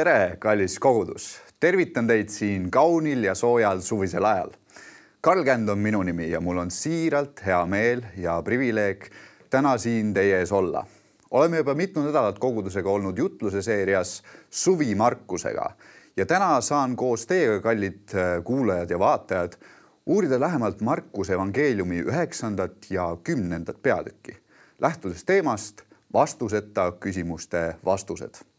tere, kallis kogudus, tervitan teid siin kaunil ja soojal suvisel ajal. Karl Känd on minu nimi ja mul on siiralt hea meel ja privileeg täna siin teie ees olla. oleme juba mitu nädalat kogudusega olnud jutluse seerias Suvi Markusega ja täna saan koos teiega, kallid äh, kuulajad ja vaatajad, uurida lähemalt Markuse evangeeliumi üheksandat ja kümnendat peatükki, lähtudes teemast vastuseta küsimuste vastused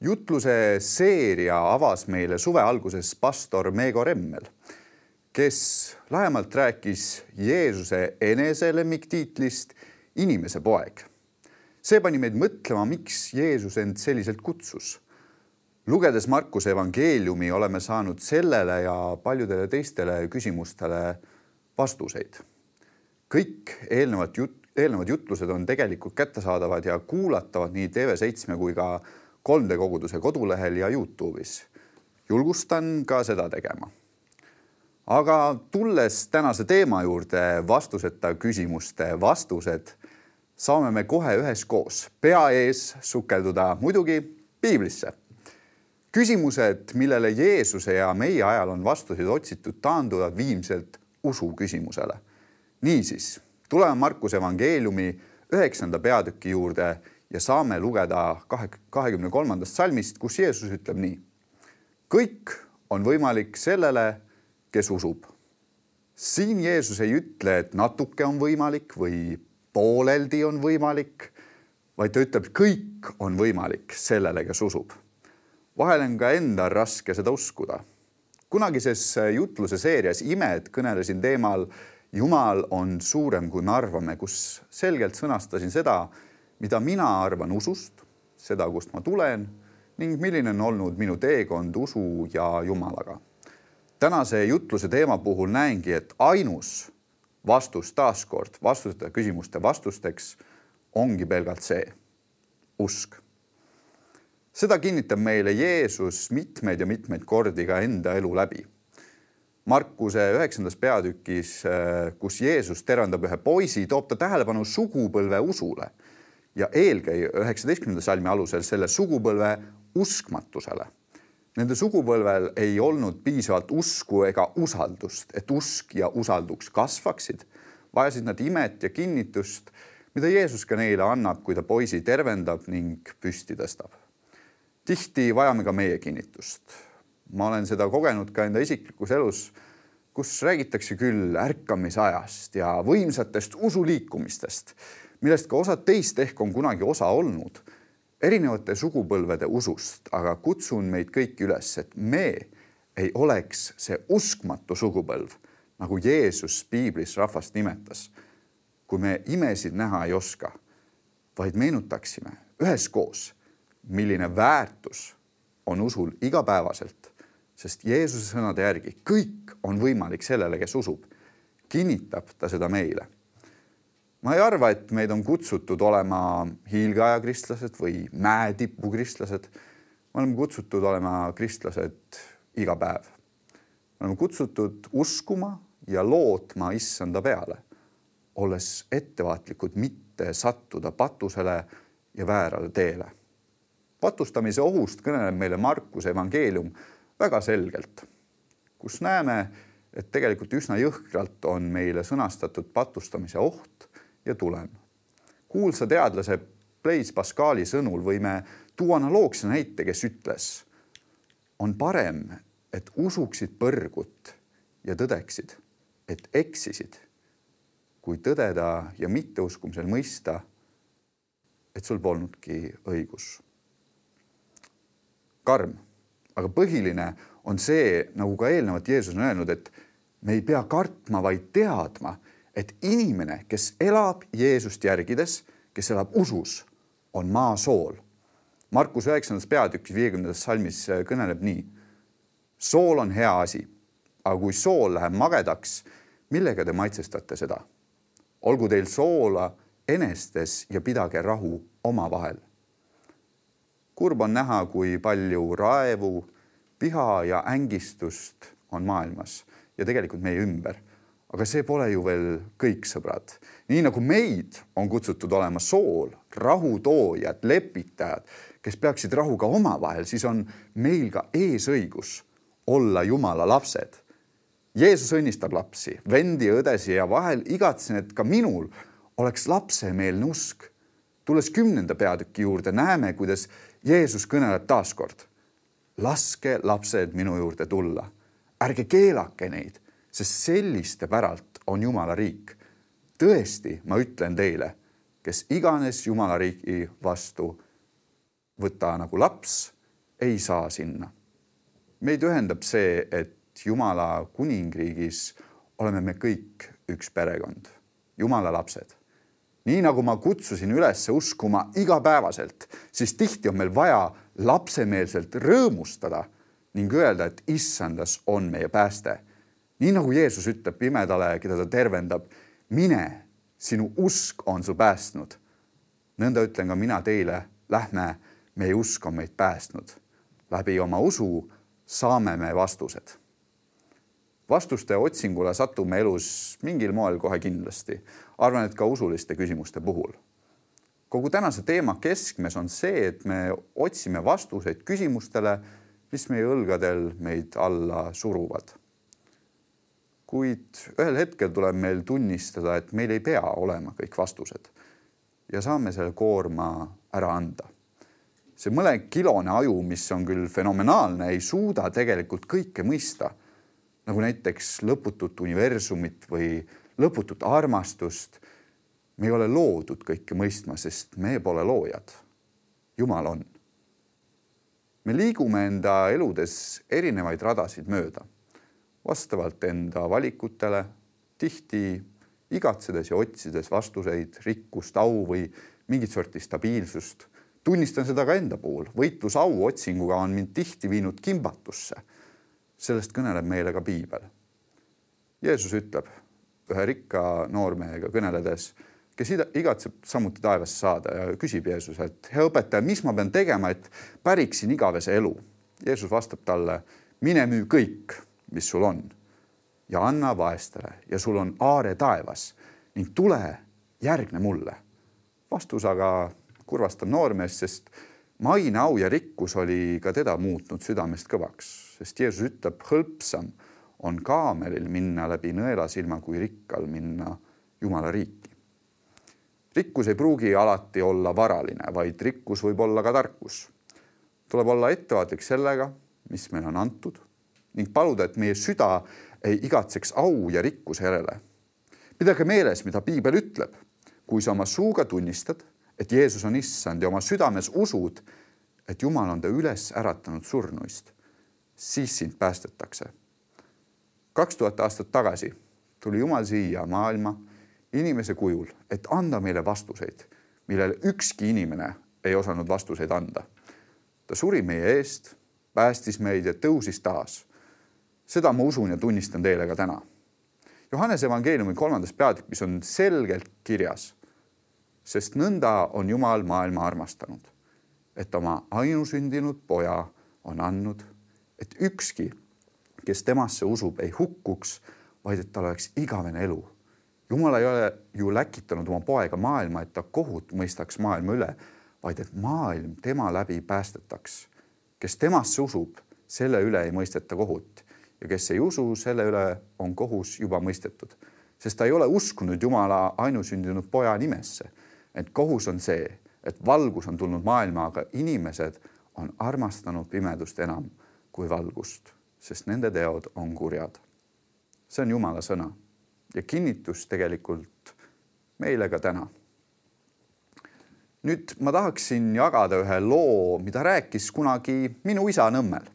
jutluse seeria avas meile suve alguses pastor Meego Remmel, kes lähemalt rääkis Jeesuse eneselemmiktiitlist inimese poeg. see pani meid mõtlema, miks Jeesus end selliselt kutsus. lugedes Markuse evangeeliumi oleme saanud sellele ja paljudele teistele küsimustele vastuseid. kõik eelnevad jut-, eelnevad jutlused on tegelikult kättesaadavad ja kuulatavad nii TV7 kui ka 3D koguduse kodulehel ja Youtube'is. julgustan ka seda tegema. aga tulles tänase teema juurde, vastuseta küsimuste vastused, saame me kohe üheskoos pea ees sukelduda muidugi piiblisse. küsimused, millele Jeesuse ja meie ajal on vastuseid otsitud, taanduvad viimselt usu küsimusele. niisiis, tuleme Markuse evangeeliumi üheksanda peatüki juurde ja saame lugeda kahe, kahekümne kolmandast salmist, kus Jeesus ütleb nii. kõik on võimalik sellele, kes usub. siin Jeesus ei ütle, et natuke on võimalik või pooleldi on võimalik, vaid ta ütleb, kõik on võimalik sellele, kes usub. vahel on ka endal raske seda uskuda. kunagises jutluse seerias Imed kõnelesin teemal Jumal on suurem, kui me arvame, kus selgelt sõnastasin seda, mida mina arvan usust, seda, kust ma tulen ning milline on olnud minu teekond usu ja Jumalaga. tänase jutluse teema puhul näengi, et ainus vastus taaskord vastuseta küsimuste vastusteks ongi pelgalt see usk. seda kinnitab meile Jeesus mitmeid ja mitmeid kordi ka enda elu läbi. Markuse üheksandas peatükis, kus Jeesus tervendab ühe poisi, toob ta tähelepanu sugupõlve usule ja eelkäija üheksateistkümnenda salmi alusel selle sugupõlve uskmatusele. Nende sugupõlvel ei olnud piisavalt usku ega usaldust, et usk ja usaldus kasvaksid, vajasid nad imet ja kinnitust, mida Jeesus ka neile annab, kui ta poisi tervendab ning püsti tõstab. tihti vajame ka meie kinnitust. ma olen seda kogenud ka enda isiklikus elus, kus räägitakse küll ärkamisajast ja võimsatest usuliikumistest millest ka osad teist ehk on kunagi osa olnud, erinevate sugupõlvede usust, aga kutsun meid kõiki üles, et me ei oleks see uskmatu sugupõlv, nagu Jeesus piiblis rahvast nimetas. kui me imesid näha ei oska, vaid meenutaksime üheskoos, milline väärtus on usul igapäevaselt, sest Jeesuse sõnade järgi kõik on võimalik sellele, kes usub, kinnitab ta seda meile ma ei arva, et meid on kutsutud olema hiilgeaja kristlased või mäetipu kristlased. me oleme kutsutud olema kristlased iga päev. me oleme kutsutud uskuma ja lootma issanda peale, olles ettevaatlikud mitte sattuda patusele ja väärale teele. patustamise ohust kõneleb meile Markuse evangeelium väga selgelt, kus näeme, et tegelikult üsna jõhkralt on meile sõnastatud patustamise oht ja tulem. kuulsa teadlase Blaise Pascali sõnul võime tuua analoogse näite, kes ütles, on parem, et usuksid põrgut ja tõdeksid, et eksisid, kui tõdeda ja mitteuskumisel mõista, et sul polnudki õigus. karm, aga põhiline on see, nagu ka eelnevalt Jeesus on öelnud, et me ei pea kartma, vaid teadma et inimene, kes elab Jeesust järgides, kes elab usus, on maa sool. Markus üheksandas peatükis viiekümnendas salmis äh, kõneleb nii. sool on hea asi, aga kui sool läheb magedaks, millega te maitsestate seda? olgu teil soola enestes ja pidage rahu omavahel. kurb on näha, kui palju raevu, viha ja ängistust on maailmas ja tegelikult meie ümber aga see pole ju veel kõik, sõbrad. nii nagu meid on kutsutud olema sool, rahutoojad, lepitajad, kes peaksid rahuga omavahel, siis on meil ka eesõigus olla Jumala lapsed. Jeesus õnnistab lapsi, vendi õdesi ja vahel igatsen, et ka minul oleks lapsemeelne usk. tulles kümnenda peatüki juurde, näeme, kuidas Jeesus kõneleb taaskord. laske lapsed minu juurde tulla, ärge keelake neid, sest selliste päralt on Jumala riik. tõesti, ma ütlen teile, kes iganes Jumala riigi vastu võtta nagu laps, ei saa sinna. meid ühendab see, et Jumala kuningriigis oleme me kõik üks perekond, Jumala lapsed nii nagu ma kutsusin üles uskuma igapäevaselt, siis tihti on meil vaja lapsemeelselt rõõmustada ning öelda, et issandas on meie pääste. Nii nagu Jeesus ütleb pimedale, keda ta tervendab, mine, sinu usk on su päästnud. nõnda ütlen ka mina teile, lähme, meie usk on meid päästnud. läbi oma usu saame me vastused vastuste otsingule satume elus mingil moel kohe kindlasti. arvan, et ka usuliste küsimuste puhul. kogu tänase teema keskmes on see, et me otsime vastuseid küsimustele, mis meie õlgadel meid alla suruvad. Kuid ühel hetkel tuleb meil tunnistada, et meil ei pea olema kõik vastused ja saame selle koorma ära anda see mõnekilone aju, mis on küll fenomenaalne, ei suuda tegelikult kõike mõista nagu näiteks lõputut universumit või lõputut armastust. me ei ole loodud kõike mõistma, sest me pole loojad. Jumal on. me liigume enda eludes erinevaid radasid mööda, vastavalt enda valikutele, tihti igatsedes ja otsides vastuseid, rikkust, au või mingit sorti stabiilsust. tunnistan seda ka enda puhul, võitlus au otsinguga on mind tihti viinud kimbatusse sellest kõneleb meile ka piibel. Jeesus ütleb ühe rikka noormehega kõneledes, kes igatseb samuti taevasse saada ja küsib Jeesuselt, hea õpetaja, mis ma pean tegema, et päriksin igavese elu? Jeesus vastab talle, mine müü kõik, mis sul on ja anna vaestele ja sul on aare taevas ning tule, järgne mulle. vastus aga kurvastab noormeest, sest maine, au ja rikkus oli ka teda muutnud südamest kõvaks, sest Jeesus ütleb, hõlpsam on kaamelil minna läbi nõelasilma kui rikkal minna Jumala riiki. rikkus ei pruugi alati olla varaline, vaid rikkus võib olla ka tarkus. tuleb olla ettevaatlik sellega, mis meile on antud ning paluda, et meie süda ei igatseks au ja rikkuse järele. pidage meeles, mida piibel ütleb, kui sa oma suuga tunnistad et Jeesus on issand ja oma südames usud, et Jumal on ta üles äratanud surnuist, siis sind päästetakse. kaks tuhat aastat tagasi tuli Jumal siia maailma inimese kujul, et anda meile vastuseid, millele ükski inimene ei osanud vastuseid anda. ta suri meie eest, päästis meid ja tõusis taas. Seda ma usun ja tunnistan teile ka täna. Johannese evangeeliumi kolmandas peatükis on selgelt kirjas sest nõnda on Jumal maailma armastanud, et oma ainusündinud poja on andnud, et ükski, kes temasse usub, ei hukkuks, vaid et tal oleks igavene elu. Jumal ei ole ju läkitanud oma poega maailma, et ta kohut mõistaks maailma üle, vaid et maailm tema läbi päästetaks. kes temasse usub, selle üle ei mõisteta kohut ja kes ei usu, selle üle on kohus juba mõistetud, sest ta ei ole uskunud Jumala ainusündinud poja nimesse et kohus on see, et valgus on tulnud maailma, aga inimesed on armastanud pimedust enam kui valgust, sest nende teod on kurjad. see on Jumala sõna ja kinnitus tegelikult meile ka täna. nüüd ma tahaksin jagada ühe loo, mida rääkis kunagi minu isa Nõmmel,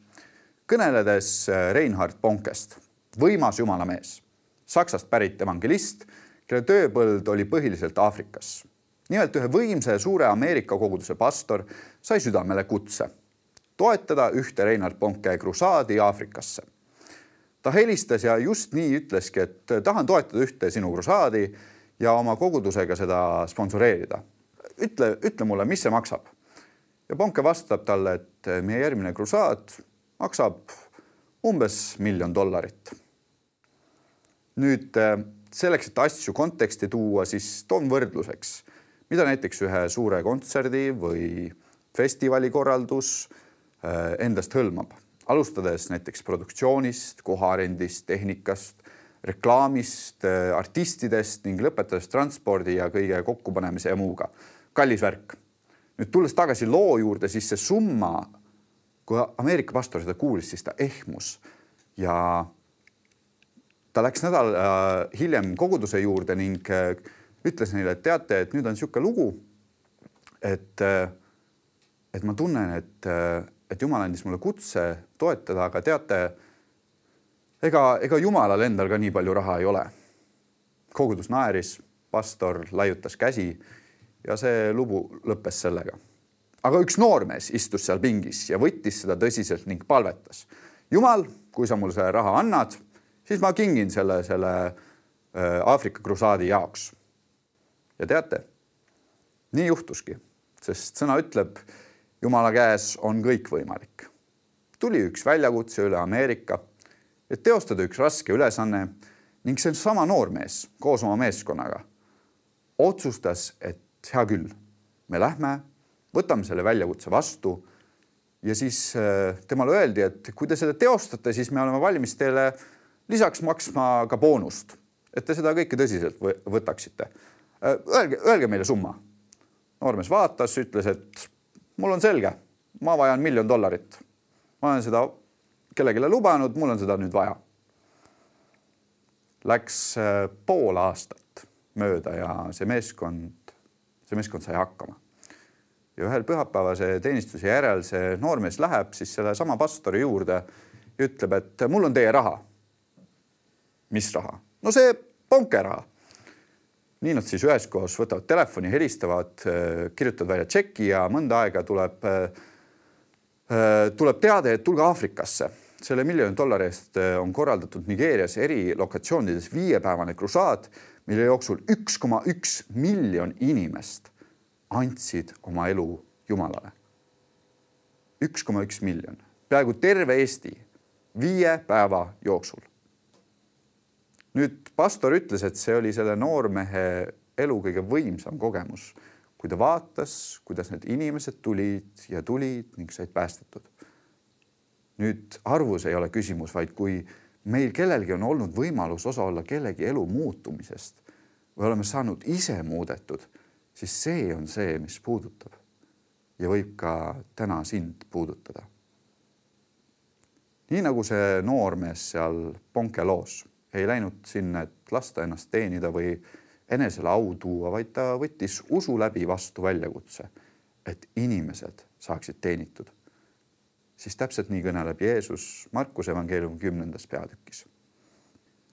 kõneledes Reinhard Bonkest, võimas jumalamees, Saksast pärit evangelist, kelle tööpõld oli põhiliselt Aafrikas nimelt ühe võimsa ja suure Ameerika koguduse pastor sai südamele kutse toetada ühte Reinhard Bonke krusaadi Aafrikasse. ta helistas ja just nii ütleski, et tahan toetada ühte sinu krusaadi ja oma kogudusega seda sponsoreerida. ütle, ütle mulle, mis see maksab. ja Bonke vastab talle, et meie järgmine krusaad maksab umbes miljon dollarit. nüüd selleks, et asju konteksti tuua, siis toon võrdluseks mida näiteks ühe suure kontserdi või festivalikorraldus endast hõlmab, alustades näiteks produktsioonist, kohaarendist, tehnikast, reklaamist, artistidest ning lõpetades transpordi ja kõige kokkupanemise ja muuga. kallis värk. nüüd tulles tagasi loo juurde, siis see summa, kui Ameerika pastor seda kuulis, siis ta ehmus ja ta läks nädal äh, hiljem koguduse juurde ning äh, ütles neile, et teate, et nüüd on niisugune lugu, et äh, et ma tunnen, et, et Jumal andis mulle kutse toetada, aga teate, ega, ega Jumalal endal ka nii palju raha ei ole. kogudus naeris, pastor laiutas käsi ja see lugu lõppes sellega. Aga üks noormees istus seal pingis ja võttis seda tõsiselt ning palvetas. Jumal, kui sa mulle selle raha annad siis ma kingin selle, selle äh, Aafrika krusaadi jaoks. ja teate, nii juhtuski, sest sõna ütleb, Jumala käes on kõik võimalik. tuli üks väljakutse üle Ameerika, et teostada üks raske ülesanne ning see sama noormees koos oma meeskonnaga otsustas, et hea küll, me lähme, võtame selle väljakutse vastu ja siis äh, temale öeldi, et kui te selle teostate, siis me oleme valmis teile lisaks maksma ka boonust, et te seda kõike tõsiselt võtaksite. Äh, öelge, öelge meile summa. noormees vaatas, ütles, et mul on selge, ma vajan miljon dollarit. ma olen seda kellelegi lubanud, mul on seda nüüd vaja. Läks äh, pool aastat mööda ja see meeskond, see meeskond sai hakkama. Ja ühel pühapäevase teenistuse järel see noormees läheb siis sellesama pastori juurde ja ütleb, et mul on teie raha mis raha? no see ponkeraha. nii nad siis üheskoos võtavad telefoni, helistavad, äh, kirjutavad välja tšeki ja mõnda aega tuleb, äh, äh, tuleb teade, et tulge Aafrikasse. selle miljoni dollari eest on korraldatud Nigeerias eri lokatsioonides viiepäevane krusaad, mille jooksul üks koma üks miljon inimest andsid oma elu Jumalale. üks koma üks miljon, peaaegu terve Eesti viie päeva jooksul nüüd pastor ütles, et see oli selle noormehe elu kõige võimsam kogemus, kui ta vaatas, kuidas need inimesed tulid ja tulid ning said päästetud. nüüd arvus ei ole küsimus, vaid kui meil kellelgi on olnud võimalus osa olla kellegi elu muutumisest või oleme saanud ise muudetud, siis see on see, mis puudutab ja võib ka täna sind puudutada. nii nagu see noormees seal Ponke loos ei läinud sinna, et lasta ennast teenida või enesele au tuua, vaid ta võttis usu läbi vastu väljakutse, et inimesed saaksid teenitud. siis täpselt nii kõneleb Jeesus Markuse evangeeliumi kümnendas peatükis.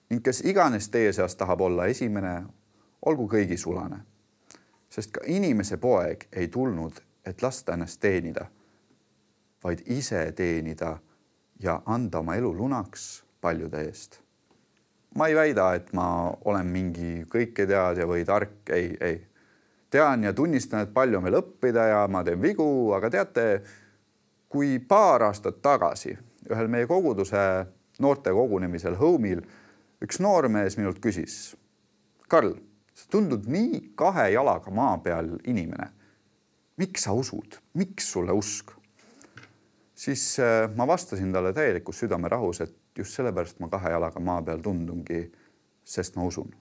ning kes iganes teie seas tahab olla esimene, olgu kõigi sulane, sest ka inimese poeg ei tulnud, et lasta ennast teenida, vaid ise teenida ja anda oma elu lunaks paljude eest ma ei väida, et ma olen mingi kõiketeadja või tark, ei, ei. tean ja tunnistan, et palju on veel õppida ja ma teen vigu, aga teate, kui paar aastat tagasi ühel meie koguduse noorte kogunemisel Home'il üks noormees minult küsis. Karl, sa tundud nii kahe jalaga maa peal inimene. miks sa usud, miks sulle usk? siis äh, ma vastasin talle täielikus südamerahus, et just sellepärast ma kahe jalaga maa peal tundungi, sest ma usun.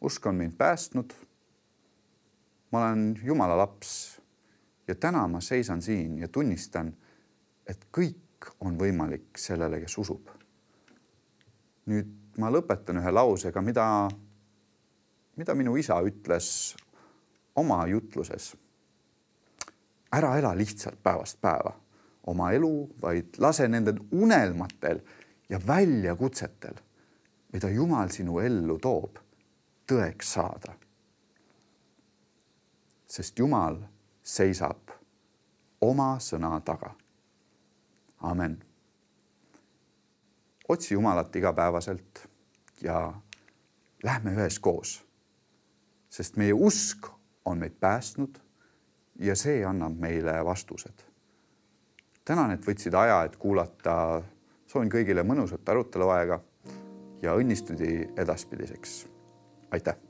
usk on mind päästnud. ma olen Jumala laps ja täna ma seisan siin ja tunnistan, et kõik on võimalik sellele, kes usub. nüüd ma lõpetan ühe lausega, mida, mida minu isa ütles oma jutluses. ära ela lihtsalt päevast päeva oma elu, vaid lase nendel unelmatel ja väljakutsetel, mida Jumal sinu ellu toob, tõeks saada. sest Jumal seisab oma sõna taga. amen. otsi Jumalat igapäevaselt ja lähme üheskoos, sest meie usk on meid päästnud ja see annab meile vastused tänan, et võtsid aja, et kuulata. soovin kõigile mõnusat aruteluaega ja õnnistusi edaspidiseks. aitäh